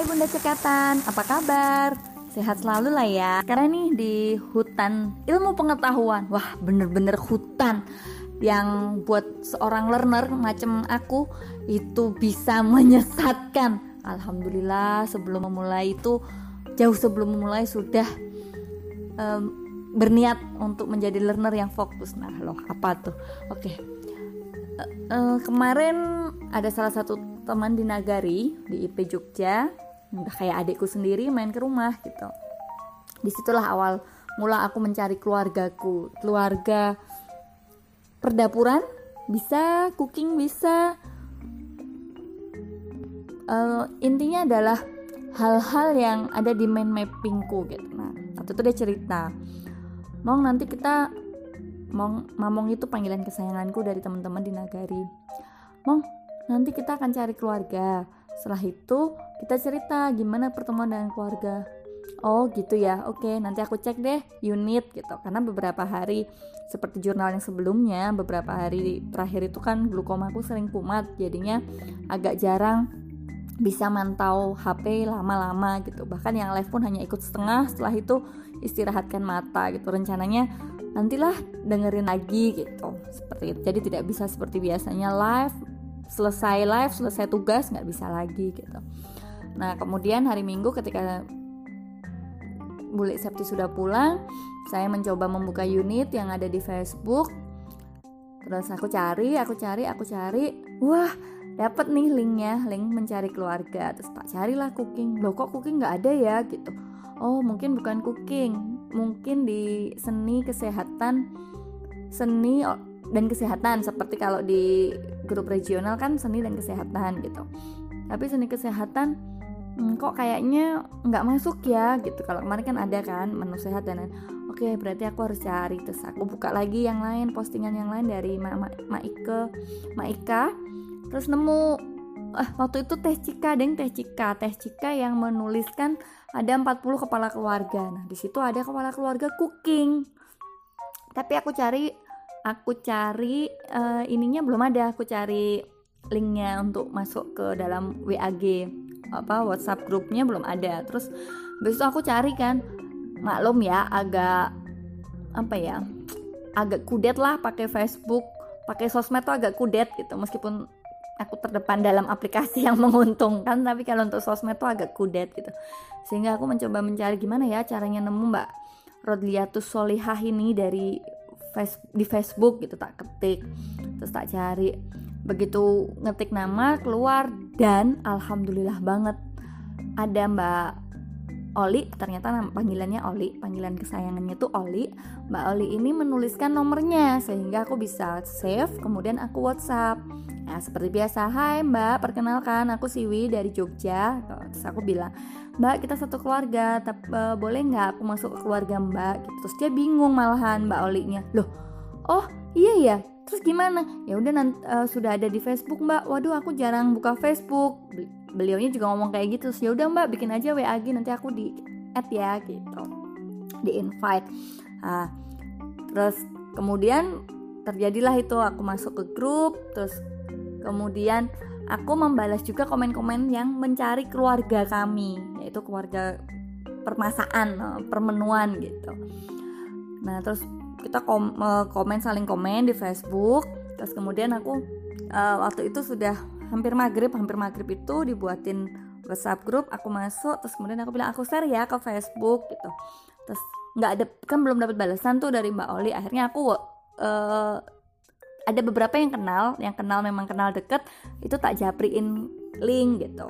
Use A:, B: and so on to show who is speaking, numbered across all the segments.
A: Hai Bunda Cekatan, apa kabar? Sehat selalu lah ya. Karena nih di hutan ilmu pengetahuan. Wah bener-bener hutan Yang buat seorang learner macam aku Itu bisa menyesatkan. Alhamdulillah sebelum memulai itu Jauh sebelum memulai sudah um, Berniat untuk menjadi learner yang fokus. Nah loh apa tuh? Oke. Uh, uh, Kemarin ada salah satu teman di Nagari di IP Jogja kayak adikku sendiri main ke rumah gitu. Di situlah awal mula aku mencari keluargaku. Keluarga perdapuran bisa cooking bisa. Uh, intinya adalah hal-hal yang ada di main mappingku gitu. Nah waktu itu dia cerita mau nanti kita Mong, Mamong itu panggilan kesayanganku dari teman-teman di Nagari. Mong, nanti kita akan cari keluarga setelah itu kita cerita gimana pertemuan dengan keluarga. Oh gitu ya. Oke nanti aku cek deh unit gitu. Karena beberapa hari seperti jurnal yang sebelumnya beberapa hari terakhir itu kan glukoma aku sering kumat. Jadinya agak jarang bisa mantau HP lama-lama gitu. Bahkan yang live pun hanya ikut setengah. Setelah itu istirahatkan mata gitu. Rencananya nantilah dengerin lagi gitu. Seperti itu. Jadi tidak bisa seperti biasanya live selesai live selesai tugas nggak bisa lagi gitu. Nah kemudian hari minggu ketika Bule Septi sudah pulang saya mencoba membuka unit yang ada di Facebook. Terus aku cari aku cari aku cari. Wah dapat nih linknya link mencari keluarga. Terus tak carilah cooking. Loh kok cooking nggak ada ya? Gitu. Oh mungkin bukan cooking. Mungkin di seni kesehatan seni dan kesehatan. Seperti kalau di grup regional kan seni dan kesehatan gitu. Tapi seni kesehatan hmm, kok kayaknya nggak masuk ya gitu. Kalau kemarin kan ada kan menu sehat dan oke okay, berarti aku harus cari terus. Aku buka lagi yang lain postingan yang lain dari Ma, Ma, Ma Ike Ma Ika terus nemu eh waktu itu teh Cika deng teh Cika. Teh Cika yang menuliskan ada 40 kepala keluarga. Nah di situ ada kepala keluarga cooking. Tapi aku cari aku cari uh, ininya belum ada. Aku cari linknya untuk masuk ke dalam WAG apa WhatsApp grupnya belum ada. Terus besok aku cari kan maklum ya agak apa ya agak kudet lah pakai Facebook. Pakai sosmed tuh agak kudet gitu meskipun aku terdepan dalam aplikasi yang menguntungkan tapi kalau untuk sosmed tuh agak kudet gitu. Sehingga aku mencoba mencari gimana ya caranya nemu mbak Rodliatus Solihah ini dari face, di Facebook gitu tak ketik. Terus tak cari. Begitu ngetik nama keluar dan alhamdulillah banget. Ada Mbak Oli ternyata panggilannya Oli panggilan kesayangannya tuh Oli. Mbak Oli ini menuliskan nomornya sehingga aku bisa save kemudian aku WhatsApp. Nah, seperti biasa, hai mbak, perkenalkan aku Siwi dari Jogja. Terus aku bilang, mbak kita satu keluarga, tapi uh, boleh nggak aku masuk ke keluarga mbak? Gitu. Terus dia bingung malahan mbak Olinya. Loh, oh iya ya, terus gimana? Ya udah uh, sudah ada di Facebook mbak. Waduh aku jarang buka Facebook. Beliaunya juga ngomong kayak gitu. Ya udah mbak, bikin aja WA nanti aku di add ya gitu. Di invite. Nah, Terus kemudian terjadilah itu aku masuk ke grup terus Kemudian aku membalas juga komen-komen yang mencari keluarga kami, yaitu keluarga permasaan, eh, permenuan gitu. Nah, terus kita kom eh, komen saling komen di Facebook. Terus kemudian aku uh, waktu itu sudah hampir maghrib, hampir maghrib itu dibuatin WhatsApp grup, aku masuk, terus kemudian aku bilang aku share ya ke Facebook gitu. Terus nggak ada kan belum dapat balasan tuh dari Mbak Oli. Akhirnya aku uh, ada beberapa yang kenal yang kenal memang kenal deket itu tak japriin link gitu.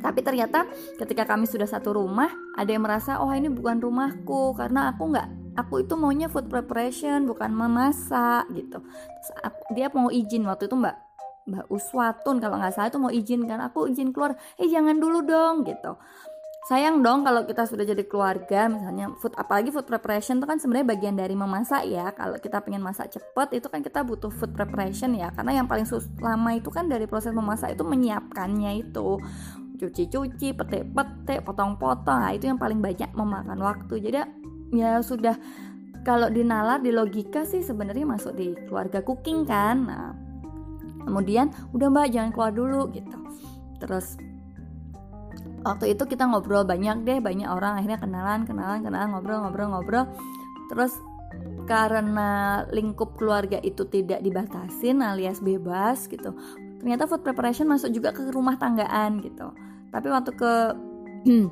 A: Tapi ternyata ketika kami sudah satu rumah ada yang merasa oh ini bukan rumahku karena aku nggak aku itu maunya food preparation bukan memasak gitu. Dia mau izin waktu itu mbak mbak Uswatun kalau nggak salah itu mau izin kan aku izin keluar eh jangan dulu dong gitu sayang dong kalau kita sudah jadi keluarga misalnya food apalagi food preparation itu kan sebenarnya bagian dari memasak ya. Kalau kita pengen masak cepet itu kan kita butuh food preparation ya. Karena yang paling lama itu kan dari proses memasak itu menyiapkannya itu. Cuci-cuci petik-petik potong-potong. Nah, itu yang paling banyak memakan waktu. Jadi ya sudah kalau dinalar di logika sih sebenarnya masuk di keluarga cooking kan. Nah kemudian udah mbak jangan keluar dulu gitu. Terus waktu itu kita ngobrol banyak deh banyak orang. Akhirnya kenalan kenalan kenalan ngobrol ngobrol ngobrol. Terus karena lingkup keluarga itu tidak dibatasin alias bebas gitu ternyata food preparation masuk juga ke rumah tanggaan gitu. Tapi waktu ke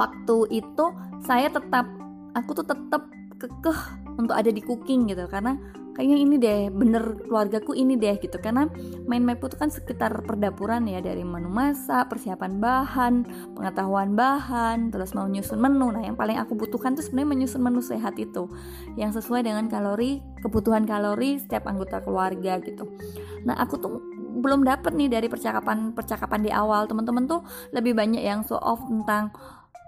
A: waktu itu saya tetap aku tuh tetap kekeh untuk ada di cooking gitu. Karena kayaknya ini deh bener keluargaku ini deh gitu. Karena main map itu kan sekitar perdapuran ya dari menu masak persiapan bahan pengetahuan bahan terus mau nyusun menu. Nah yang paling aku butuhkan tuh sebenarnya menyusun menu sehat itu yang sesuai dengan kalori kebutuhan kalori setiap anggota keluarga gitu. Nah aku tuh belum dapet nih dari percakapan percakapan di awal. Teman-teman tuh lebih banyak yang show off tentang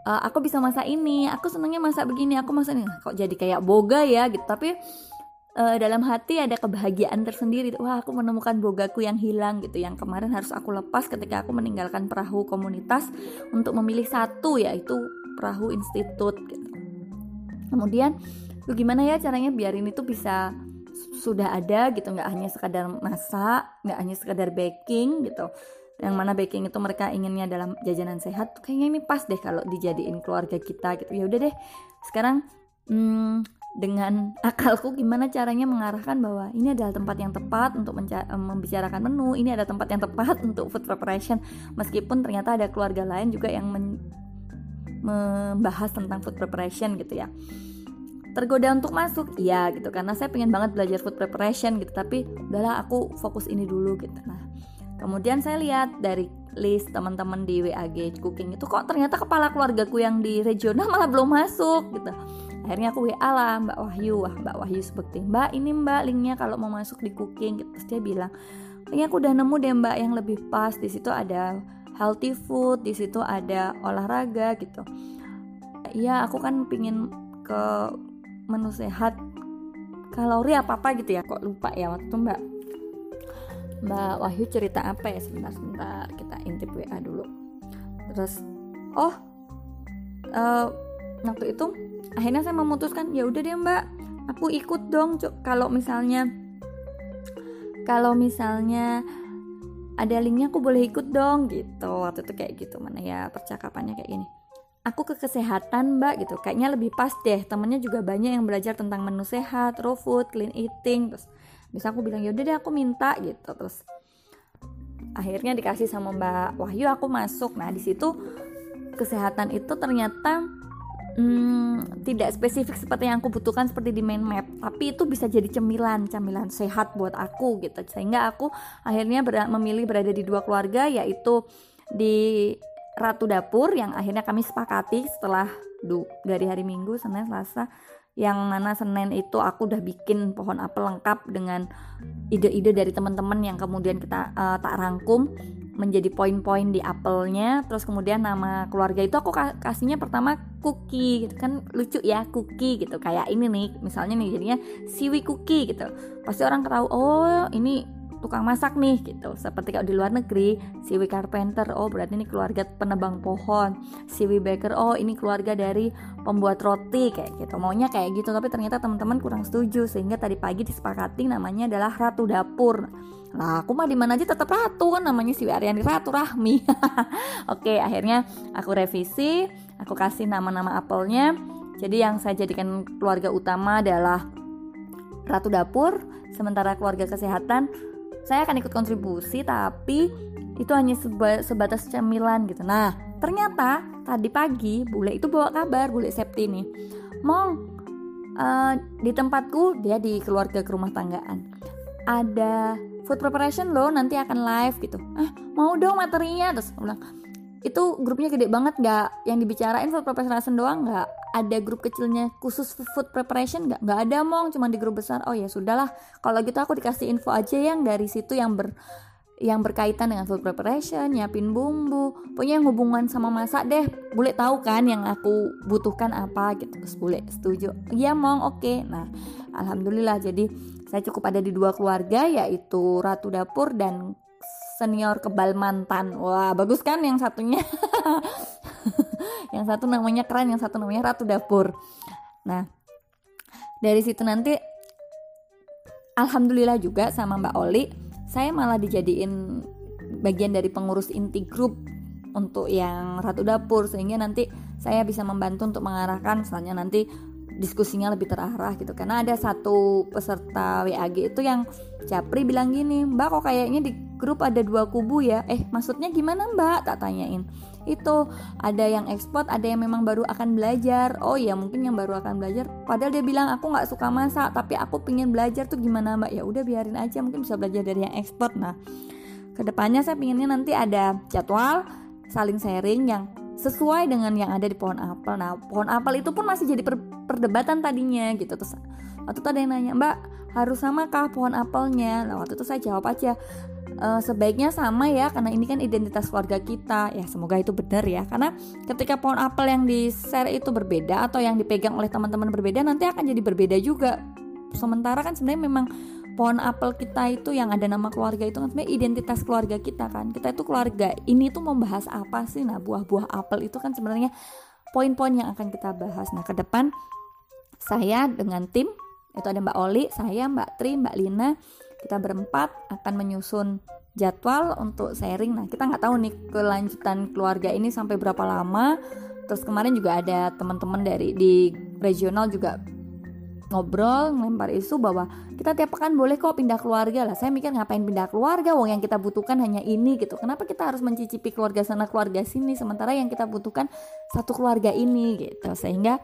A: uh, aku bisa masak ini aku senangnya masak begini aku masak ini. Kok jadi kayak boga ya gitu. Tapi uh, dalam hati ada kebahagiaan tersendiri. Wah aku menemukan bogaku yang hilang gitu. Yang kemarin harus aku lepas ketika aku meninggalkan perahu komunitas untuk memilih satu yaitu perahu institut gitu. Kemudian gimana ya caranya biar ini tuh bisa sudah ada gitu? Nggak hanya sekadar masak nggak hanya sekadar baking gitu. Yang mana baking itu mereka inginnya dalam jajanan sehat kayaknya ini pas deh kalau dijadiin keluarga kita gitu. Ya udah deh sekarang hmm, dengan akalku gimana caranya mengarahkan bahwa ini adalah tempat yang tepat untuk membicarakan menu, ini ada tempat yang tepat untuk food preparation. Meskipun ternyata ada keluarga lain juga yang membahas tentang food preparation gitu ya. Tergoda untuk masuk, iya gitu. Karena saya pengen banget belajar food preparation gitu. Tapi udahlah aku fokus ini dulu gitu. Nah, kemudian saya lihat dari list teman-teman di WAG cooking itu kok ternyata kepala keluargaku yang di regional malah belum masuk gitu akhirnya aku WA lah Mbak Wahyu. Wah Mbak Wahyu seperti Mbak ini Mbak linknya kalau mau masuk di cooking gitu. terus dia bilang kayaknya aku udah nemu deh Mbak yang lebih pas. Di situ ada healthy food di situ ada olahraga gitu. Iya aku kan pingin ke menu sehat kalori apa apa gitu ya. Kok lupa ya waktu itu Mbak. Mbak Wahyu cerita apa ya? Sebentar sebentar. Kita intip WA dulu. Terus oh uh, waktu itu akhirnya saya memutuskan ya udah deh mbak aku ikut dong kalau misalnya kalau misalnya ada linknya aku boleh ikut dong gitu. Waktu itu kayak gitu mana ya percakapannya kayak gini. Aku ke kesehatan mbak gitu. Kayaknya lebih pas deh. Temennya juga banyak yang belajar tentang menu sehat raw food clean eating terus bisa aku bilang yaudah deh aku minta gitu. Terus akhirnya dikasih sama mbak Wahyu aku masuk. Nah di situ kesehatan itu ternyata hmm, tidak spesifik seperti yang aku butuhkan seperti di main map tapi itu bisa jadi cemilan cemilan sehat buat aku gitu. Sehingga aku akhirnya ber memilih berada di dua keluarga yaitu di Ratu Dapur yang akhirnya kami sepakati setelah dari hari Minggu Senin Selasa yang mana Senin itu aku udah bikin pohon apel lengkap dengan ide-ide dari teman-teman yang kemudian kita uh, tak rangkum menjadi poin-poin di apelnya terus kemudian nama keluarga itu aku kasihnya pertama cookie gitu kan. Lucu ya cookie gitu. Kayak ini nih misalnya nih jadinya siwi cookie gitu. Pasti orang tahu oh ini tukang masak nih gitu seperti kalau di luar negeri siwi carpenter oh berarti ini keluarga penebang pohon siwi baker oh ini keluarga dari pembuat roti kayak gitu maunya kayak gitu tapi ternyata teman-teman kurang setuju sehingga tadi pagi disepakati namanya adalah ratu dapur lah aku mah di mana aja tetap ratu kan namanya si Aryani Ratu Rahmi. Oke, akhirnya aku revisi, aku kasih nama-nama apelnya. Jadi yang saya jadikan keluarga utama adalah Ratu Dapur, sementara keluarga kesehatan saya akan ikut kontribusi tapi itu hanya seba, sebatas cemilan gitu. Nah, ternyata tadi pagi bule itu bawa kabar, bule Septi nih. Mong, uh, di tempatku dia di keluarga ke rumah tanggaan. Ada food preparation loh nanti akan live gitu ah mau dong materinya terus aku bilang itu grupnya gede banget nggak yang dibicarain food preparation doang nggak ada grup kecilnya khusus food preparation nggak nggak ada mong cuma di grup besar oh ya sudahlah kalau gitu aku dikasih info aja yang dari situ yang ber yang berkaitan dengan food preparation, nyiapin bumbu, pokoknya yang hubungan sama masak deh. Boleh tahu kan yang aku butuhkan apa gitu. Terus boleh setuju. Iya mong, oke. Okay. Nah, alhamdulillah jadi saya cukup ada di dua keluarga yaitu Ratu Dapur dan senior kebal mantan. Wah, bagus kan yang satunya? yang satu namanya keren, yang satu namanya Ratu Dapur. Nah, dari situ nanti alhamdulillah juga sama Mbak Oli, saya malah dijadiin bagian dari pengurus inti grup untuk yang ratu dapur sehingga nanti saya bisa membantu untuk mengarahkan misalnya nanti diskusinya lebih terarah gitu karena ada satu peserta WAG itu yang Capri bilang gini mbak kok kayaknya di grup ada dua kubu ya. Eh maksudnya gimana mbak? Tak tanyain. Itu ada yang ekspor ada yang memang baru akan belajar. Oh ya mungkin yang baru akan belajar. Padahal dia bilang aku nggak suka masak tapi aku pengen belajar tuh gimana mbak? Ya udah biarin aja. Mungkin bisa belajar dari yang ekspor nah ke depannya saya pinginnya nanti ada jadwal saling sharing yang sesuai dengan yang ada di pohon apel. Nah, pohon apel itu pun masih jadi per perdebatan tadinya gitu. Terus waktu itu ada yang nanya, "Mbak, harus sama kah pohon apelnya?" Nah, waktu itu saya jawab aja, e, sebaiknya sama ya karena ini kan identitas keluarga kita. Ya, semoga itu benar ya. Karena ketika pohon apel yang di-share itu berbeda atau yang dipegang oleh teman-teman berbeda, nanti akan jadi berbeda juga. Sementara kan sebenarnya memang pohon apel kita itu yang ada nama keluarga itu kan sebenarnya identitas keluarga kita kan kita itu keluarga ini tuh membahas apa sih nah buah-buah apel itu kan sebenarnya poin-poin yang akan kita bahas nah ke depan saya dengan tim itu ada Mbak Oli saya Mbak Tri Mbak Lina kita berempat akan menyusun jadwal untuk sharing. Nah kita nggak tahu nih kelanjutan keluarga ini sampai berapa lama. Terus kemarin juga ada teman-teman dari di regional juga ngobrol ngelempar isu bahwa kita tiap pekan boleh kok pindah keluarga lah. Saya mikir ngapain pindah keluarga? Wong yang kita butuhkan hanya ini gitu. Kenapa kita harus mencicipi keluarga sana keluarga sini sementara yang kita butuhkan satu keluarga ini gitu. Sehingga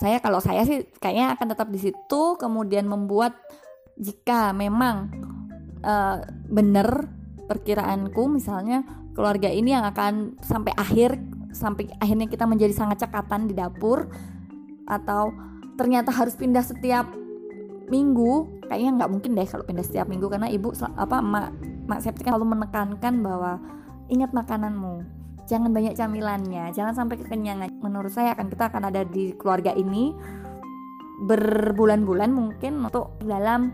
A: saya kalau saya sih kayaknya akan tetap di situ kemudian membuat jika memang uh, benar perkiraanku misalnya keluarga ini yang akan sampai akhir sampai akhirnya kita menjadi sangat cekatan di dapur atau ternyata harus pindah setiap minggu kayaknya nggak mungkin deh kalau pindah setiap minggu karena ibu apa mak mak Septi kan selalu menekankan bahwa ingat makananmu jangan banyak camilannya jangan sampai kekenyangan. Menurut saya akan kita akan ada di keluarga ini berbulan-bulan mungkin untuk dalam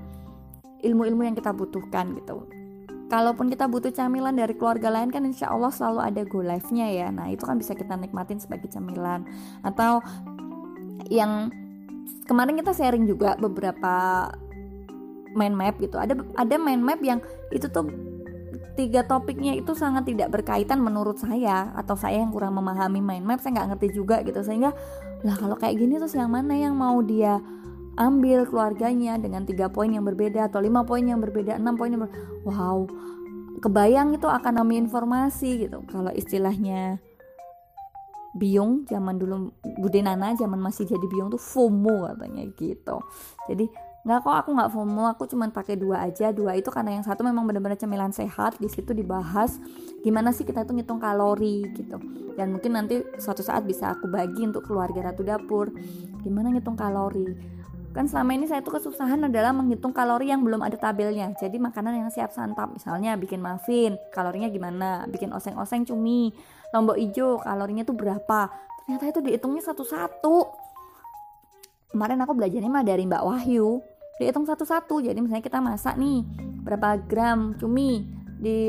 A: ilmu-ilmu yang kita butuhkan gitu. Kalaupun kita butuh camilan dari keluarga lain kan insya Allah selalu ada go live nya ya. Nah itu kan bisa kita nikmatin sebagai camilan. Atau yang kemarin kita sharing juga beberapa mind map gitu. Ada ada mind map yang itu tuh tiga topiknya itu sangat tidak berkaitan menurut saya atau saya yang kurang memahami mind map saya nggak ngerti juga gitu. Sehingga lah kalau kayak gini terus yang mana yang mau dia ambil keluarganya dengan tiga poin yang berbeda atau lima poin yang berbeda enam poin yang berbeda. Wow kebayang itu akan nami informasi gitu. Kalau istilahnya biung zaman dulu Bude Nana zaman masih jadi biung tuh FOMO katanya gitu. Jadi nggak kok aku nggak FOMO aku cuma pakai dua aja. Dua itu karena yang satu memang benar-benar cemilan sehat di situ dibahas gimana sih kita tuh ngitung kalori gitu. Dan mungkin nanti suatu saat bisa aku bagi untuk keluarga ratu dapur. Gimana ngitung kalori? Kan selama ini saya tuh kesusahan adalah menghitung kalori yang belum ada tabelnya. Jadi makanan yang siap santap misalnya bikin muffin kalorinya gimana? Bikin oseng-oseng cumi lombok hijau kalorinya tuh berapa? Ternyata itu dihitungnya satu-satu kemarin aku belajarnya mah dari Mbak Wahyu. Dihitung satu-satu jadi misalnya kita masak nih berapa gram cumi di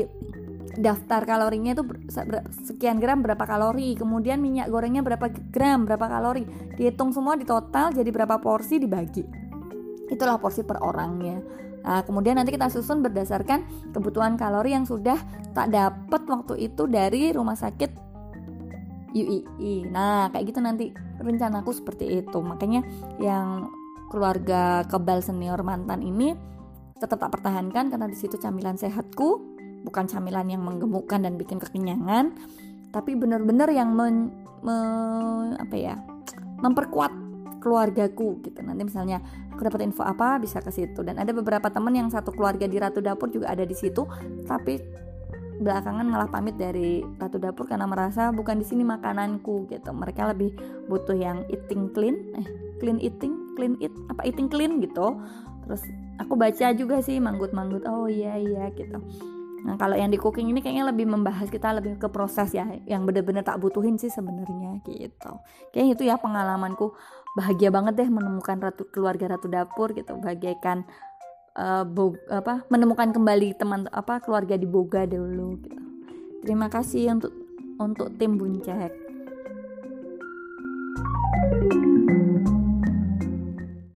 A: daftar kalorinya itu sekian gram berapa kalori kemudian minyak gorengnya berapa gram berapa kalori. Dihitung semua di total jadi berapa porsi dibagi. Itulah porsi per orangnya. Nah kemudian nanti kita susun berdasarkan kebutuhan kalori yang sudah tak dapat waktu itu dari rumah sakit UII nah kayak gitu nanti rencanaku seperti itu. Makanya yang keluarga kebal senior mantan ini tetap tak pertahankan karena di situ camilan sehatku bukan camilan yang menggemukkan dan bikin kekenyangan tapi benar-benar yang men, me, apa ya memperkuat keluargaku gitu. Nanti misalnya aku dapat info apa bisa ke situ. Dan ada beberapa teman yang satu keluarga di Ratu Dapur juga ada di situ tapi belakangan malah pamit dari Ratu Dapur karena merasa bukan di sini makananku gitu. Mereka lebih butuh yang eating clean eh clean eating clean eat apa eating clean gitu. Terus aku baca juga sih manggut-manggut oh iya iya gitu. Nah kalau yang di cooking ini kayaknya lebih membahas kita lebih ke proses ya yang bener-bener tak butuhin sih sebenarnya gitu. Kayaknya itu ya pengalamanku. Bahagia banget deh menemukan ratu keluarga ratu dapur gitu. Bagaikan bo, apa menemukan kembali teman apa keluarga di Boga dulu gitu. Terima kasih untuk untuk tim Buncek. thank you